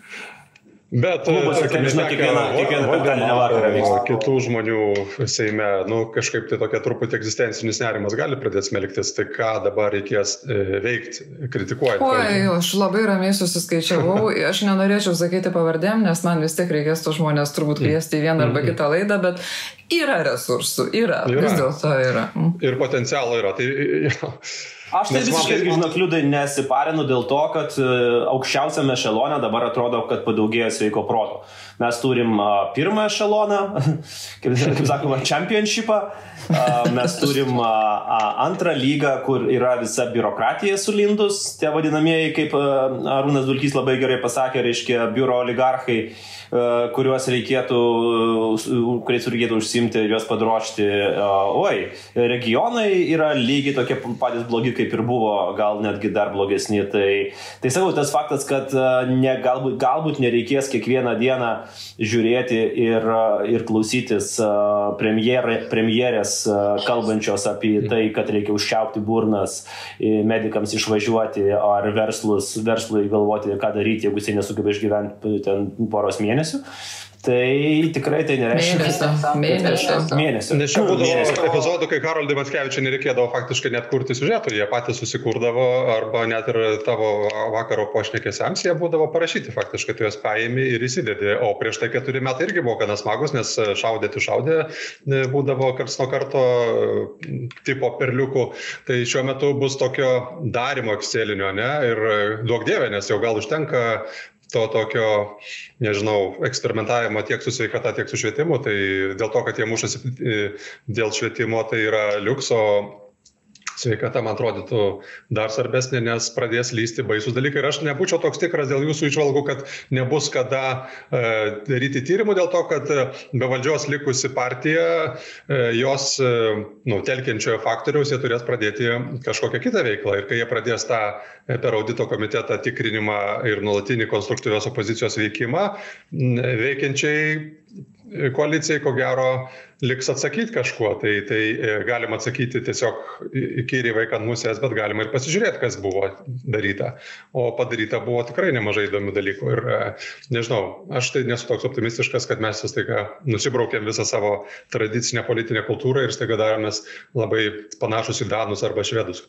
Bet klubuose, žinau, netekę kiekvieną, kiekvieną penktadienį vakarą vyksta. Kitų žmonių Seime, nu, kažkaip tai tokia truputį egzistencinis nerimas gali pradėti smelktis, tai ką dabar reikės e, veikti, kritikuojant. Oi, aš labai ramiai susiskaičiavau, aš nenorėčiau sakyti pavardėm, nes man vis tiek reikės to žmonės turbūt kviesti į vieną arba kitą laidą, bet yra resursų, yra, yra. vis dėlto yra. Ir potencialo yra. Tai, ja. Aš tai visiškai, irgi, žinok, liūdai nesiparinu dėl to, kad e, aukščiausiame ešelone dabar atrodo, kad padaugėjo sveiko proto. Mes turim uh, pirmą ešeloną, kaip, kaip sakoma, championshipą, mes turim antrą lygą, kur yra visa biurokratija sulindus, tie vadinamieji, kaip Arūnas Dulkys labai gerai pasakė, reiškia biuro oligarchai. Kuriuos reikėtų, kuriais reikėtų užsimti ir juos padrošti. Oi, regionai yra lygiai tokie patys blogi, kaip ir buvo, gal netgi dar blogesni. Tai, tai sakau, tas faktas, kad ne, galbūt, galbūt nereikės kiekvieną dieną žiūrėti ir, ir klausytis premjerė, premjerės kalbančios apie tai, kad reikia užčiaupti burnas medikams išvažiuoti ar verslus, verslui galvoti, ką daryti, jeigu jisai nesugeba išgyventi ten poros mėnesių mėnesių. Tai tikrai tai nereiškia. Mėnesio. Mėnesio. Mėnesio. Nes čia būdavo epizodų, kai Haroldui Matskevičiui nereikėdavo faktiškai net kurti siužetų, jie patys susikurdavo arba net ir tavo vakaro pošnekėsiams jie būdavo parašyti faktiškai, tu juos paėmė ir įsidedi. O prieš tai keturi metai irgi buvo gana smagus, nes šaudėti šaudė būdavo karts nuo karto tipo perliukų. Tai šiuo metu bus tokio darimo ekscelinio, ne? Ir duok dievė, nes jau gal užtenka to tokio, nežinau, eksperimentavimo tiek su sveikata, tiek su švietimu, tai dėl to, kad jie mušasi e, dėl švietimo, tai yra liukso sveikata man atrodytų dar svarbesnė, nes pradės lysti baisus dalykai. Ir aš nebūčiau toks tikras dėl jūsų išvalgų, kad nebus kada e, daryti tyrimų, dėl to, kad e, be valdžios likusi partija, e, jos e, nu, telkiančiojo faktoriaus, jie turės pradėti kažkokią kitą veiklą. Ir kai jie pradės tą e, per audito komitetą tikrinimą ir nuolatinį konstruktyvios opozicijos veikimą, veikiančiai koalicijai, ko gero, liks atsakyti kažkuo. Tai, tai e, galima atsakyti tiesiog įkyriai vaikant musės, bet galima ir pasižiūrėti, kas buvo daryta. O padaryta buvo tikrai nemažai įdomių dalykų. Ir e, nežinau, aš tai nesu toks optimistiškas, kad mes vis taiga nusibraukėm visą savo tradicinę politinę kultūrą ir staiga daromės labai panašus į Danus arba Švedus.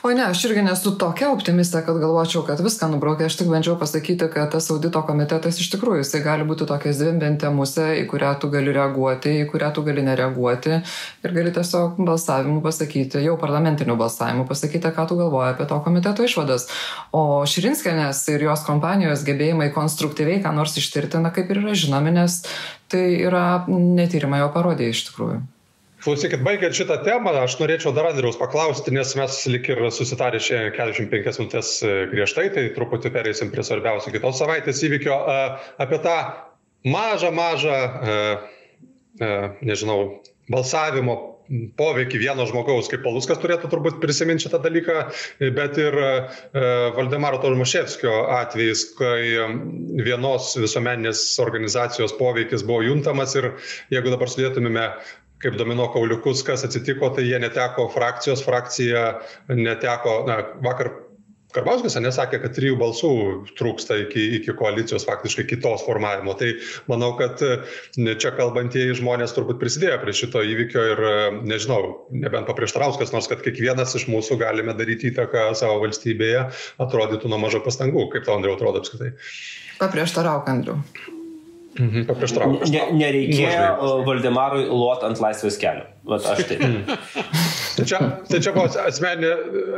Oi ne, aš irgi nesu tokia optimistė, kad galvočiau, kad viską nubraukė. Aš tik bandžiau pasakyti, kad tas audito komitetas iš tikrųjų jisai gali būti tokia zvimbentė musė, į kurią tu gali reaguoti, į kurią tu gali nereaguoti ir gali tiesiog balsavimu pasakyti, jau parlamentiniu balsavimu pasakyti, ką tu galvoji apie to komiteto išvadas. O Širinskenės ir jos kompanijos gebėjimai konstruktyviai ką nors ištirti, na kaip ir yra žinomi, nes tai yra netyrimai, o parodė iš tikrųjų. Klausykit, baigiant šitą temą, aš norėčiau dar Andriaus paklausti, nes mes lik ir susitarė šiandien 45 minutės e, griežtai, tai truputį pereisim prie svarbiausio kitos savaitės įvykio, e, apie tą mažą, mažą, e, nežinau, balsavimo poveikį vieno žmogaus, kaip Paluskas turėtų turbūt prisiminti šitą dalyką, bet ir Valdemaro Tomaševskio atvejais, kai vienos visuomeninės organizacijos poveikis buvo juntamas ir jeigu dabar sudėtumėme kaip domino kauliukus, kas atsitiko, tai jie neteko frakcijos, frakcija neteko, na, vakar Karbauskas nesakė, kad trijų balsų trūksta iki, iki koalicijos faktiškai kitos formavimo. Tai manau, kad čia kalbantieji žmonės turbūt prisidėjo prie šito įvykio ir nežinau, nebent paprieštarauskas, nors kad kiekvienas iš mūsų galime daryti įtaką savo valstybėje, atrodytų nuo mažo pastangų. Kaip tau, Andriu, atrodo apskritai? Paprieštarauk, Andriu. Mhm. Paprieštrauk. Ne, nereikėjo Valdemarui lot ant laisvės kelio. Vat aš taip. tai, čia, tai čia buvo asmeninė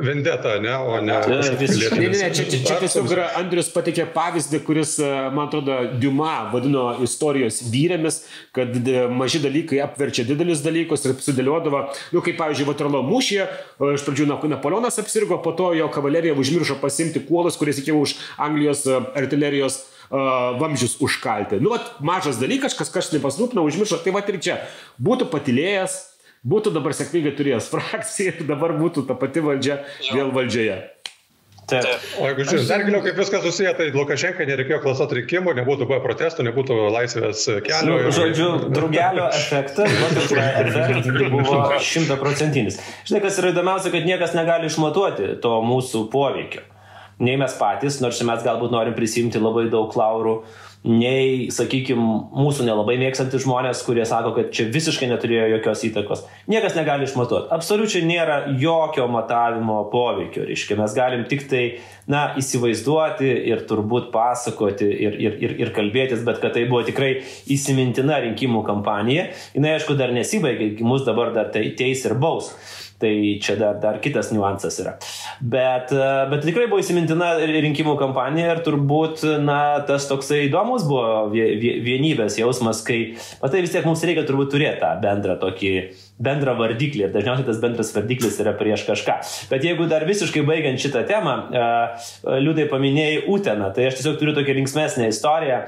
vendeta, ne? O ne. Ne, ne, ne, čia, čia, čia tiesiog yra Andrius patikė pavyzdį, kuris, e, man atrodo, Diuma vadino istorijos vyrėmis, kad e, maži dalykai apverčia didelius dalykus ir sudėliodavo, nu, kaip pavyzdžiui, Vaterlo mūšyje, iš pradžių Napoleonas apsirgo, po to jo kavalerija užmiršo pasimti kuolus, kuris reikėjo už Anglijos e, artilerijos vamzdžius užkalti. Nu, vat, mažas dalykas, kas kažkas nepasrūpino, užmiršo, tai va ir čia būtų patilėjęs, būtų dabar sėkmingai turėjęs frakciją ir dabar būtų ta pati valdžia vėl valdžioje. Taip. O jeigu žiūrėjau, dar giliau kaip viskas susiję, tai Lukašenka nereikėjo klasot rinkimų, nebūtų buvę protestų, nebūtų laisvės kelio. Nu. Žodžiu, drugelio efektas, efektas buvo šimtaprocentinis. Žinai, kas yra įdomiausia, kad niekas negali išmatuoti to mūsų poveikio. Nei mes patys, nors mes galbūt norim prisimti labai daug laurų, nei, sakykime, mūsų nelabai mėgstantys žmonės, kurie sako, kad čia visiškai neturėjo jokios įtakos. Niekas negali išmatuoti. Absoliučiai nėra jokio matavimo poveikio. Reiškia, mes galim tik tai, na, įsivaizduoti ir turbūt pasakoti ir, ir, ir, ir kalbėtis, bet kad tai buvo tikrai įsimintina rinkimų kampanija. Jis, aišku, dar nesibaigė, mus dabar dar teis ir baus. Tai čia dar, dar kitas niuansas yra. Bet, e, bet tikrai buvo įsimintina rinkimų kampanija ir turbūt, na, tas toksai įdomus buvo vienybės jausmas, kai, matai, vis tiek mums reikia turbūt turėti tą bendrą tokį bendrą vardiklį ir dažniausiai tas bendras vardiklis yra prieš kažką. Bet jeigu dar visiškai baigiant šitą temą, e, liūdai paminėjai Uteną, tai aš tiesiog turiu tokią linksmesnę istoriją.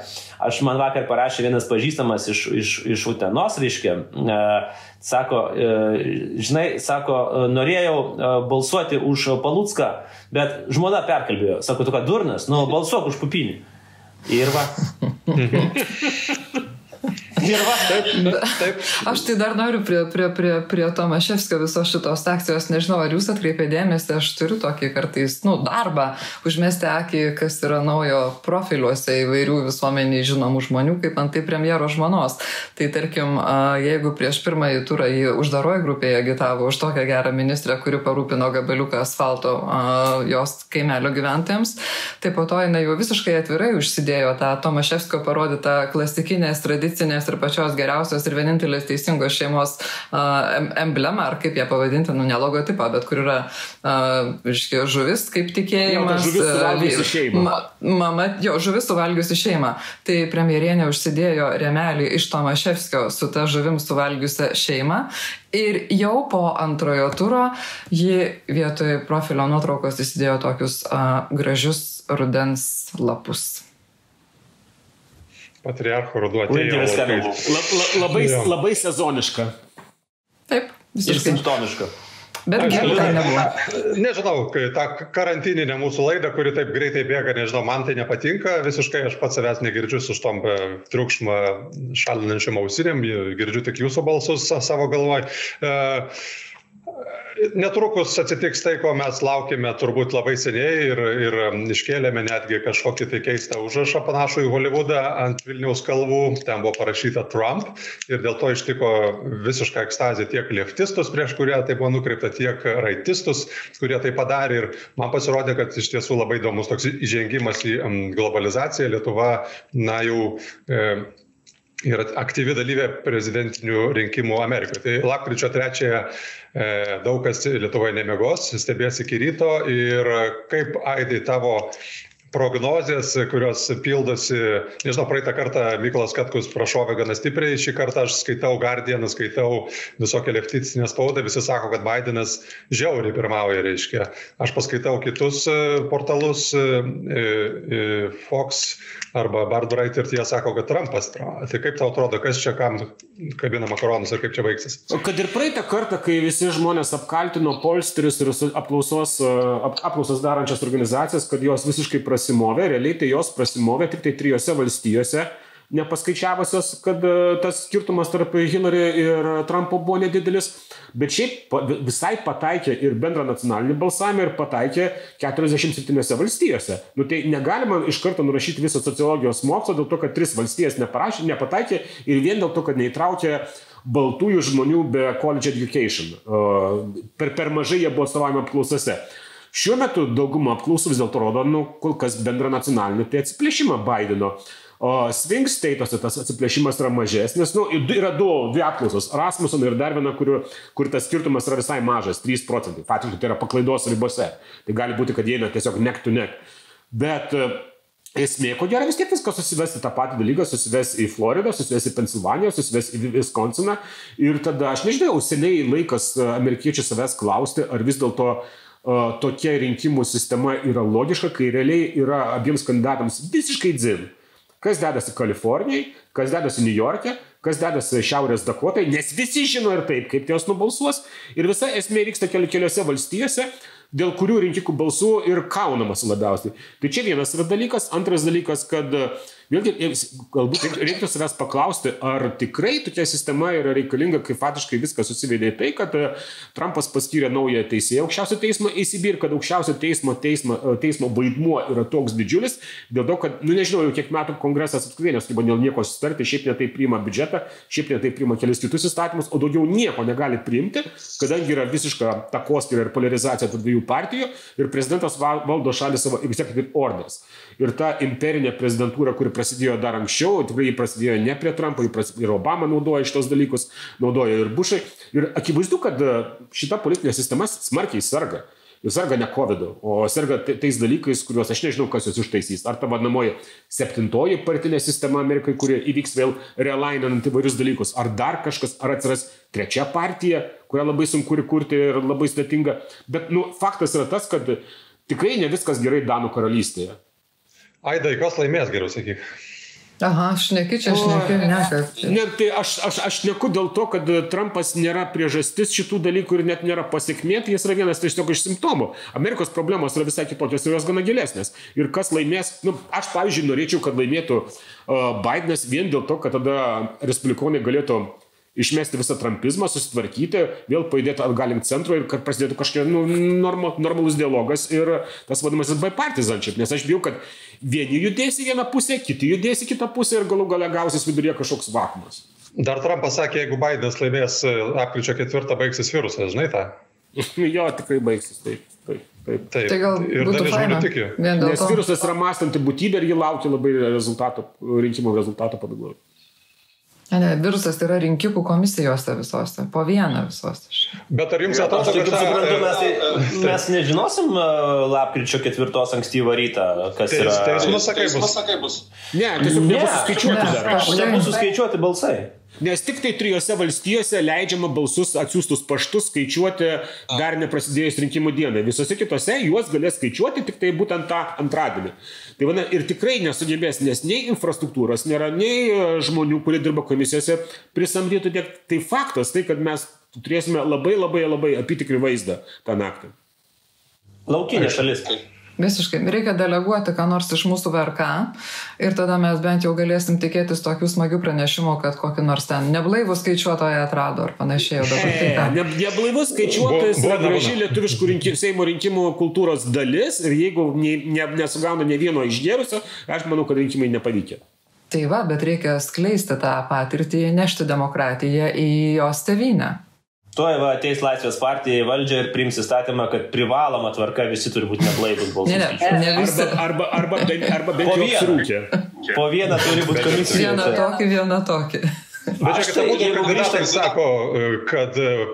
Aš man vakar parašė vienas pažįstamas iš, iš, iš Utenos, reiškia, e, sako, e, žinai, sako, norėjau balsuoti už Palutską, bet žmona perkalbėjo, sako, tu ką durnas, nu balsuok už pupinį. Ir va. Ir va, taip, taip. Aš tai dar noriu prie, prie, prie, prie Tomaševskio visos šitos akcijos, nežinau, ar jūs atkreipė dėmesį, aš turiu tokį kartais, nu, darbą, užmesti akį, kas yra naujo profiliuose įvairių visuomeniai žinomų žmonių, kaip antai premjero žmonos. Tai tarkim, jeigu prieš pirmąjį turą jį uždaroji grupėje agitavo už tokią gerą ministrę, kuri parūpino gabaliuką asfalto jos kaimelio gyventojams, tai po to jinai jau visiškai atvirai užsidėjo tą Tomaševskio parodytą klasikinės tradicinės ir pačios geriausios ir vienintelės teisingos šeimos uh, emblemą, ar kaip ją pavadinti, nu ne logotipą, bet kur yra, uh, iškiai, žuvis kaip tikėjimas. Jo, žuvis suvalgiusi šeimą. Ma, mama, jo, žuvis suvalgiusi šeimą. Tai premjerienė užsidėjo remelį iš Tomaševskio su ta žuvim suvalgiusią šeimą. Ir jau po antrojo turo ji vietoj profilio nuotraukos įsidėjo tokius uh, gražius rudens lapus patriarcho ruduo atėjo. Labai, la, labai, labai sezoniška. Taip, visiškai. Ir simptomiška. Bet gerai, tai nebuvo. Nežinau, tą karantininę mūsų laidą, kuri taip greitai bėga, nežinau, man tai nepatinka, visiškai aš pats savęs negirdžiu su štom e, triukšmą šalinančiam ausinėm, girdžiu tik jūsų balsus savo galvoj. Uh, netrukus atsitiks tai, ko mes laukime turbūt labai seniai ir, ir iškėlėme netgi kažkokį tai keistą užrašą panašų į Hollywoodą ant Vilniaus kalvų. Ten buvo parašyta Trump ir dėl to ištiko visišką ekstazę tiek leftistus, prieš kurie tai buvo nukreipta, tiek raitistus, kurie tai padarė. Ir man pasirodė, kad iš tiesų labai įdomus toks įžengimas į globalizaciją. Lietuva, na jau. E, ir aktyvi dalyvė prezidentinių rinkimų Amerikoje. Tai lapkričio 3 e, daug kas Lietuvoje nemegos, stebės iki ryto ir kaip Aidai tavo prognozės, kurios pildosi, nežinau, praeitą kartą Mykolas Katkus prašovė gana stipriai, šį kartą aš skaitau Guardianą, skaitau visokią lefticinę spaudą, visi sako, kad Bidenas žiauriai pirmauja, reiškia. Aš paskaitau kitus e, portalus, e, e, Fox arba Bardbright ir tie sako, kad Trumpas. Tai kaip tau atrodo, kas čia kam kabina makaronus ir kaip čia baigsis? Kad ir praeitą kartą, kai visi žmonės apkaltino polsterius ir apklausos, apklausas darančias organizacijas, kad jos visiškai prasidėjo prasimovė, realiai tai jos prasimovė tik tai trijose valstijose, nepaskaičiavusios, kad e, tas skirtumas tarp Hillary ir Trumpo buvo nedidelis, bet šiaip visai pataikė ir bendrą nacionalinį balsavimą ir pataikė 47 valstijose. Nu, tai negalima iš karto nurašyti visą sociologijos mokslo dėl to, kad tris valstijas neparašė, nepataikė ir vien dėl to, kad neįtraukė baltųjų žmonių be college education. Per, per mažai jie buvo atstovavimo apklausose. Šiuo metu dauguma apklausų vis dėlto rodo, nu, kol kas bendra nacionalinį tai atsiplėšimą Bideno. O swing statose tas atsiplėšimas yra mažesnis. Nu, yra du, dvi apklausos. Rasmussen ir dar viena, kur, kur tas skirtumas yra visai mažas - 3 procentai. Faktiškai tai yra paklaidos ribose. Tai gali būti, kad jie eina tiesiog neck to neck. Bet e, esmė, ko gero vis tiek viskas susives į tą patį dalyką, susives į Floridą, susives į Pensilvaniją, susives į Wisconsiną. Ir tada aš nežinau, seniai laikas e, amerikiečių savęs klausti, ar vis dėlto uh, tokia rinkimų sistema yra logiška, kai realiai yra abiems kandidatams visiškai dzin. Kas dedasi Kalifornijai, kas dedasi New York'e, kas dedasi Šiaurės Dakotai, nes visi žino ir taip, kaip jos nubalsuos. Ir visa esmė vyksta keli, keliose valstijose, dėl kurių rinkikų balsų ir kaunamas labiausiai. Tai čia vienas yra dalykas. Antras dalykas, kad vėlgi, galbūt reiktų savęs paklausti, ar tikrai tokia sistema yra reikalinga, kai faktiškai viskas susivedė į tai, kad e, Trumpas paskyrė naują teisėją aukščiausio teismo ACB ir kad aukščiausio teismo, teismo, e, teismo vaidmuo yra toks didžiulis, dėl to, kad, nu nežinau, jau kiek metų kongresas apskritai nesugeba dėl nieko susitarti, šiaip netai priima biudžetą, šiaip netai priima kelius kitus įstatymus, o daugiau nieko negali priimti, kadangi yra visiška takoskira ir polarizacija tarp dviejų partijų ir prezidentas valdo šalį savo executive orders. Ir ta imperinė prezidentūra, kuri prasidėjo dar anksčiau, tikrai jį prasidėjo ne prie Trumpo, ir Obama naudoja šitos dalykus, naudoja ir Bušai. Ir akivaizdu, kad e, šita politinė sistema smarkiai sarga. Jis serga ne COVID, o serga tais dalykais, kuriuos aš nežinau, kas juos ištaisys. Ar ta vadinamoji septintoji partinė sistema Amerikai, kurie įvyks vėl relaininant įvairius dalykus, ar dar kažkas, ar atsiras trečia partija, kurią labai sunku kurti ir labai sudėtinga. Bet nu, faktas yra tas, kad tikrai ne viskas gerai Danų karalystėje. Aidai, kas laimės geriau, sakyk. Aha, šneki čia, šneki, ne, kad. Ne, tai aš, aš, aš neku dėl to, kad Trumpas nėra priežastis šitų dalykų ir net nėra pasiekmė, tai jis yra vienas tiesiog iš simptomų. Amerikos problemos yra visai kitokios ir jos gana gilesnės. Ir kas laimės, nu, aš pavyzdžiui norėčiau, kad laimėtų uh, Bidenas vien dėl to, kad tada respublikonai galėtų išmesti visą trumpizmą, susitvarkyti, vėl pajudėti atgal link centro ir kad prasidėtų kažkokia nu, normal, normalus dialogas ir tas vadinamasis bipartisanship. Nes aš bijau, kad vieni judės į vieną pusę, kiti judės į kitą pusę ir galų gale gausis viduryje kažkoks vakumas. Dar Trumpas sakė, jeigu Bidenas laimės apkričio ketvirtą, baigsis virusas, žinai tą? jo, tikrai baigsis, taip. Taip, taip. taip. Tai gal ir būtų faina. Nes virusas yra mąstanti būtybė ir jį laukia labai rezultato, rinkimų rezultato pabaigoje. Ne, ne, virusas tai yra rinkikų komisijose visose, po vieną visose. Bet ar jums atrodo, kad... Kaip suprantu, mes, tai, mes nežinosim lapkričio ketvirtos ankstyvą rytą, kas Teis, yra... Teismas sakai bus. bus. Ne, tiesiog nebus suskaičiuoti dar. Nebus suskaičiuoti balsai. Nes tik tai trijose valstijose leidžiama balsus atsiųstus paštus skaičiuoti dar neprasidėjus rinkimų dienai. Visose kitose juos galės skaičiuoti tik tai būtent tą antradienį. Tai vana, ir tikrai nesugebės, nes nei infrastruktūros nėra, nei e, žmonių, kurie dirba komisijose prisamdytų tiek. Tai faktas tai, kad mes turėsime labai labai labai apitikrį vaizdą tą naktį. Laukinė šalis. Kaip Visiškai. Reikia deleguoti ką nors iš mūsų VRK ir tada mes bent jau galėsim tikėtis tokių smagių pranešimų, kad kokį nors ten neblaivų skaičiuotoją atrado ar panašiai. Dabar tai ką? Ne, neblaivus skaičiuotojas yra graži lietuviškų rinkimų, Seimo rinkimų kultūros dalis ir jeigu ne, ne, nesugauna ne vieno išgėrusio, aš manau, kad rinkimai nepavykė. Tai va, bet reikia skleisti tą patirtį, nešti demokratiją į jos tevinę. Tuoj va, ateis Laisvės partija į valdžią ir priims įstatymą, kad privaloma tvarka visi turi būti neblaivus balsai. Ne, ne, ne visi. Arba, arba, arba, arba bent jau apsirūkė. Po vieną turi būti komisija. Vieną tokį, vieną tokį. Bet čia, kad abudu kandidatai sako, kad e,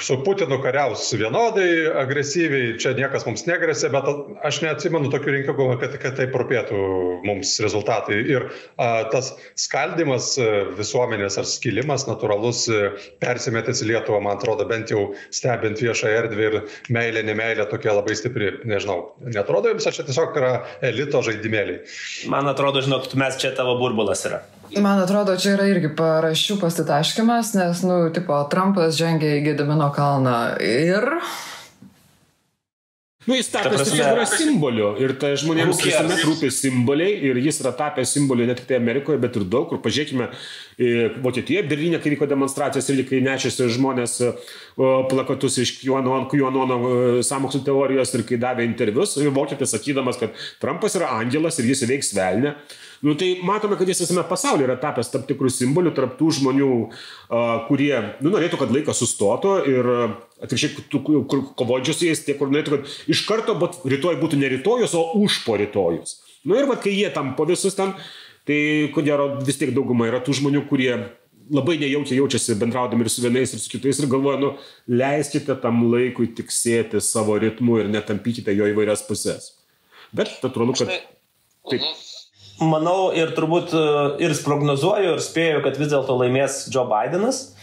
su Putinu kariaus vienodai agresyviai, čia niekas mums negresia, bet aš neatsimenu tokių rinkimų, kad, kad tai propėtų mums rezultatai. Ir a, tas skaldimas e, visuomenės ar skilimas natūralus e, persimetęs į Lietuvą, man atrodo, bent jau stebint viešą erdvę ir meilė, nemailė tokia labai stipri, nežinau, netrodo jums, ar čia tiesiog yra elito žaidimėliai? Man atrodo, žinok, mes čia tavo burbulas yra. Man atrodo, čia yra irgi parašių pasitaškimas, nes, nu, tipo, Trumpas žengia į Gedamino kalną ir... Nu, jis tapęs yra simboliu ir tai žmonėms visuomet rūpi simboliai ir jis yra tapęs simboliu ne tik tai Amerikoje, bet ir daug kur. Pažiūrėkime, Vokietijoje, Berlyne, kai vyko demonstracijos ir kai nešėsi žmonės plakatus iš QAnon samokslo teorijos ir kai davė intervius, vokietis sakydamas, kad Trumpas yra angelas ir jis įveiks velnę. Nu, tai matome, kad jis visame pasaulyje yra tapęs tam tikrų simbolių tarp tų žmonių, kurie nu, norėtų, kad laikas sustotų ir atvirkščiai kovodžius jais, tie, kur norėtų, kad iš karto bet rytoj būtų ne rytojus, o už po rytojus. Na nu, ir vad, kai jie tam po visus ten, tai ko gero vis tiek dauguma yra tų žmonių, kurie labai nejaukiai jaučiasi bendraudami ir su vienais, ir su kitais ir galvoja, nu, leiskite tam laikui tiksėti savo ritmu ir netampykite jo įvairias pusės. Bet natūralu, kad... Taip. Manau ir turbūt e, ir prognozuoju ir spėju, kad vis dėlto laimės Joe Bidenas.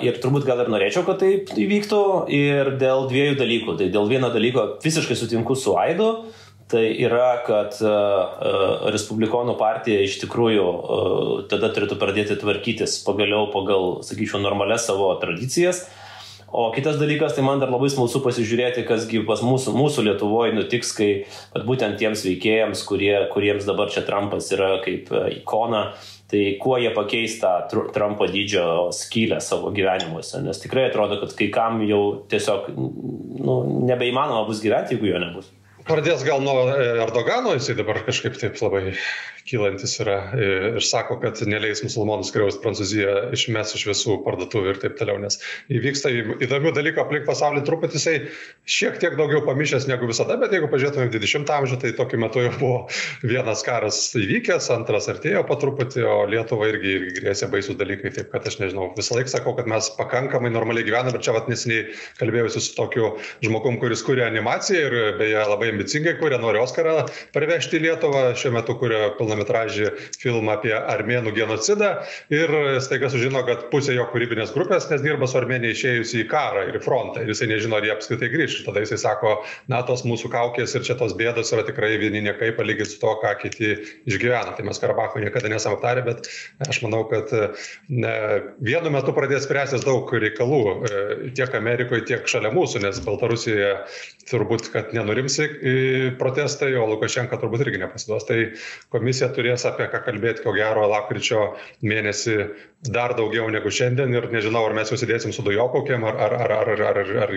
Ir turbūt gal ir norėčiau, kad taip įvyktų. Ir dėl dviejų dalykų. Tai dėl vieno dalyko visiškai sutinku su Aidu. Tai yra, kad uh, Respublikonų partija iš tikrųjų tada turėtų pradėti tvarkytis pagaliau pagal, sakyčiau, normales savo tradicijas. O kitas dalykas, tai man dar labai smalsu pasižiūrėti, kasgi pas mūsų, mūsų Lietuvoje nutiks, kai būtent tiems veikėjams, kurie, kuriems dabar čia Trumpas yra kaip e, ikona, tai kuo jie pakeis tą Trumpo dydžio skylę savo gyvenimuose. Nes tikrai atrodo, kad kai kam jau tiesiog nu, nebeįmanoma bus gyventi, jeigu jo nebus. Pradės gal nuo e, Erdogano, jisai dabar kažkaip taip labai kylantis yra e, ir sako, kad neleis musulmonų skriausti Prancūziją, išmes iš visų parduotuvių ir taip toliau, nes įvyksta įdomių dalykų aplink pasaulį, truputį jisai šiek tiek daugiau pamišęs negu visada, bet jeigu pažiūrėtume 20 amžių, tai tokiu metu jau buvo vienas karas įvykęs, antras artėjo po truputį, o Lietuva irgi, grėsė baisų dalykai, taip kad aš nežinau, visą laiką sakau, kad mes pakankamai normaliai gyvename, bet čia vat nesiniai kalbėjausi su tokiu žmogum, kuris kuria animaciją ir beje labai ambicingai kuria, nori Oscarą parvežti į Lietuvą, šiuo metu kuria pilnametražį filmą apie armėnų genocidą ir staiga sužino, kad pusė jo kūrybinės grupės, nes dirba su Armenija išėjusi į karą ir į frontą ir jisai nežino, ar jie apskritai grįž. Tada jisai sako, na, tos mūsų kaukės ir čia tos bėdos yra tikrai vieni niekai palyginti su to, ką kiti išgyvena. Tai mes Karabacho niekada nesam aptarę, bet aš manau, kad ne, vienu metu pradės spręstis daug reikalų e, tiek Amerikoje, tiek šalia mūsų, nes Baltarusijoje turbūt, kad nenurimsi protestai, o Lukašenka turbūt irgi nepasiduos. Tai komisija turės apie ką kalbėti, ko gero, lapkričio mėnesį dar daugiau negu šiandien ir nežinau, ar mes jau sėdėsim su dujokokiam, ar, ar, ar, ar, ar, ar, ar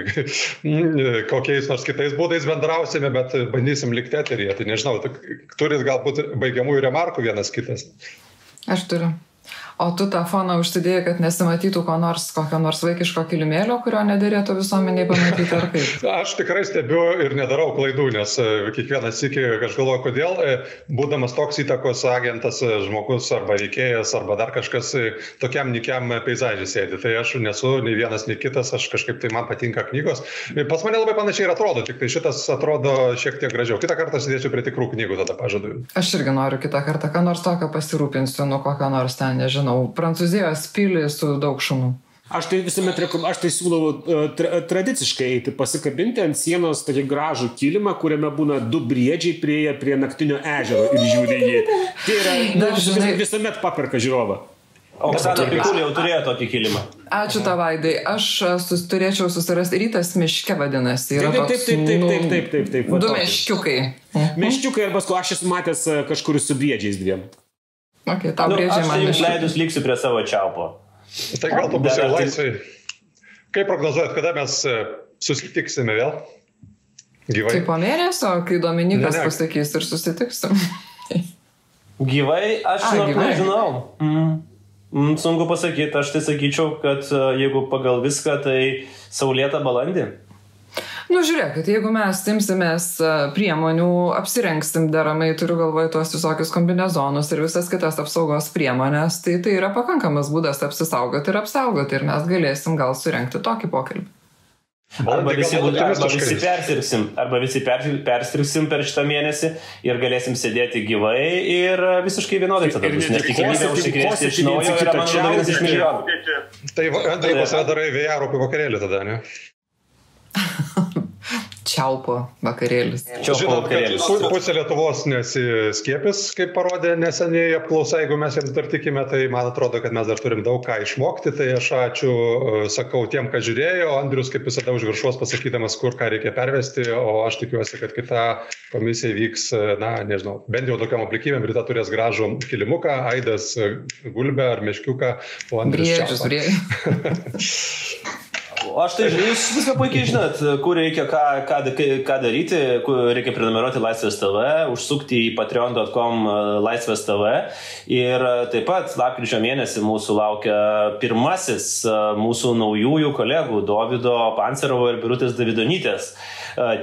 kokiais nors kitais būdais bendrausime, bet bandysim likti eteryje. Tai nežinau, turit galbūt baigiamųjų remarkų vienas kitas. Aš turiu. O tu tą foną užsidėjai, kad nesimatytų ko nors, kokio nors vaikiško kilimėlio, kurio nedėrėtų visuomeniai pamatyti ar kaip? Aš tikrai stebiu ir nedarau klaidų, nes e, kiekvienas iki, aš galvoju, kodėl, e, būdamas toks įtakos agentas, e, žmogus arba veikėjas, arba dar kažkas tokiam nikiam peizažį sėdi. Tai aš nesu nei vienas, nei kitas, aš kažkaip tai man patinka knygos. Pas mane labai panašiai ir atrodo, tik tai šitas atrodo šiek tiek gražiau. Kitą kartą sėdėsiu prie tikrų knygų, tada pažadu. Aš irgi noriu kitą kartą, ką nors tokio pasirūpinsiu, nuo kokio nors ten, nežinau nežinau, Prancūzijos pilį su daug šunų. Aš tai visuomet aš tai siūlau uh, tra tradiciškai eiti pasikabinti ant sienos tokį gražų kilimą, kuriame būna du briedžiai prieėję prie naktinio ežero ir žiūri jį. Tai yra, nu, žinai, visuomet paperka žiūrovą. Oksana Pikulė jau turėjo tokį kilimą. Ačiū tavaidai. Aš sus, turėčiau susirasti rytas miške vadinasi. Yra taip, taip, taip, taip, taip, taip, taip, taip. Du meškiukai. Meškiukai arba aš esu matęs kažkur su briedžiais dviem. Okay, tau nu. Aš jums leidus liksiu prie savo čiaupo. Tai gal tu bus jau laisvai. Kaip prognozuojat, kada mes e, susitiksime vėl? Gyvai. Tai po mėnesio, kai Dominikas ne, ne. pasakys ir susitiksim. gyvai, aš A, gyvai. nežinau. Mm. Mm, sunku pasakyti, aš tai sakyčiau, kad e, jeigu pagal viską, tai saulėta balandį. Nu, žiūrėkit, jeigu mes imsimės e, priemonių, apsirengsim deramai, turiu galvoje tuos visokius kombinezonus ir visas kitas apsaugos priemonės, tai tai yra pakankamas būdas apsisaugoti ir apsaugoti ir mes galėsim gal surenkti tokį pokalbį. Arba visi, arba visi persirgsim, arba visi persirgsim per šitą mėnesį ir galėsim sėdėti gyvai ir visiškai vienodai tada bus. Nes tikimybė užsikrėsti iš naujo yra mano vienas iš milijonų. Tai Andriu pasidarai vėjarų vakarėlį tada, ne? čiaupo vakarėlis. Čiaupo Žinot, vakarėlis. Pusė Lietuvos nesiskiepis, kaip parodė neseniai apklausa, jeigu mes jiems dar tikime, tai man atrodo, kad mes dar turim daug ką išmokti. Tai aš ačiū, e, sakau tiem, kas žiūrėjo, Andrius kaip visada už viršuos pasakydamas, kur ką reikia pervesti, o aš tikiuosi, kad kita komisija vyks, e, na, nežinau, bent jau tokiam aplikybėm, Rita turės gražų kilimuką, Aidas e, gulbę ar meškiuką, o Andrius. Briežius. Aš tai jūs viską puikiai žinot, kur reikia ką, ką, ką daryti, kur reikia prenumeruoti Laisvės TV, užsukti į patreon.com e, Laisvės TV. Ir e, taip pat lapkričio mėnesį mūsų laukia pirmasis e, mūsų naujųjų kolegų Davido Pancerovo ir Birutės Davidonytės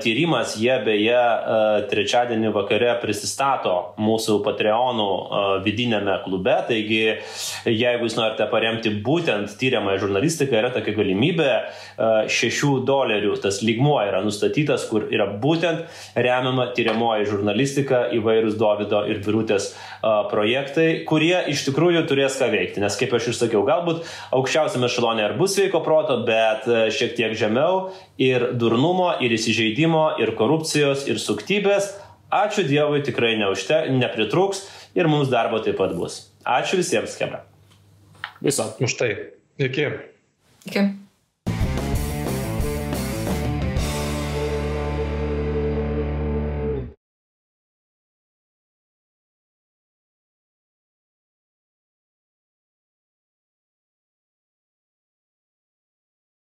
tyrimas. Jie beje trečiadienį vakare prisistato mūsų Patreonų vidinėme klube. Taigi, jeigu jūs norite paremti būtent tyriamąją žurnalistiką, yra tokia galimybė. 6 dolerių tas lygmuo yra nustatytas, kur yra būtent remiama tyriamoji žurnalistika, įvairūs Davido ir Birutės projektai, kurie iš tikrųjų turės ką veikti. Nes kaip aš ir sakiau, galbūt aukščiausiame šalonė ir bus sveiko proto, bet šiek tiek žemiau ir durnumo, ir įsižeidimo, ir korupcijos, ir suktybės. Ačiū Dievui, tikrai neužte, nepritrūks ir mums darbo taip pat bus. Ačiū visiems, Kebra. Visą. Už tai. Iki. Iki.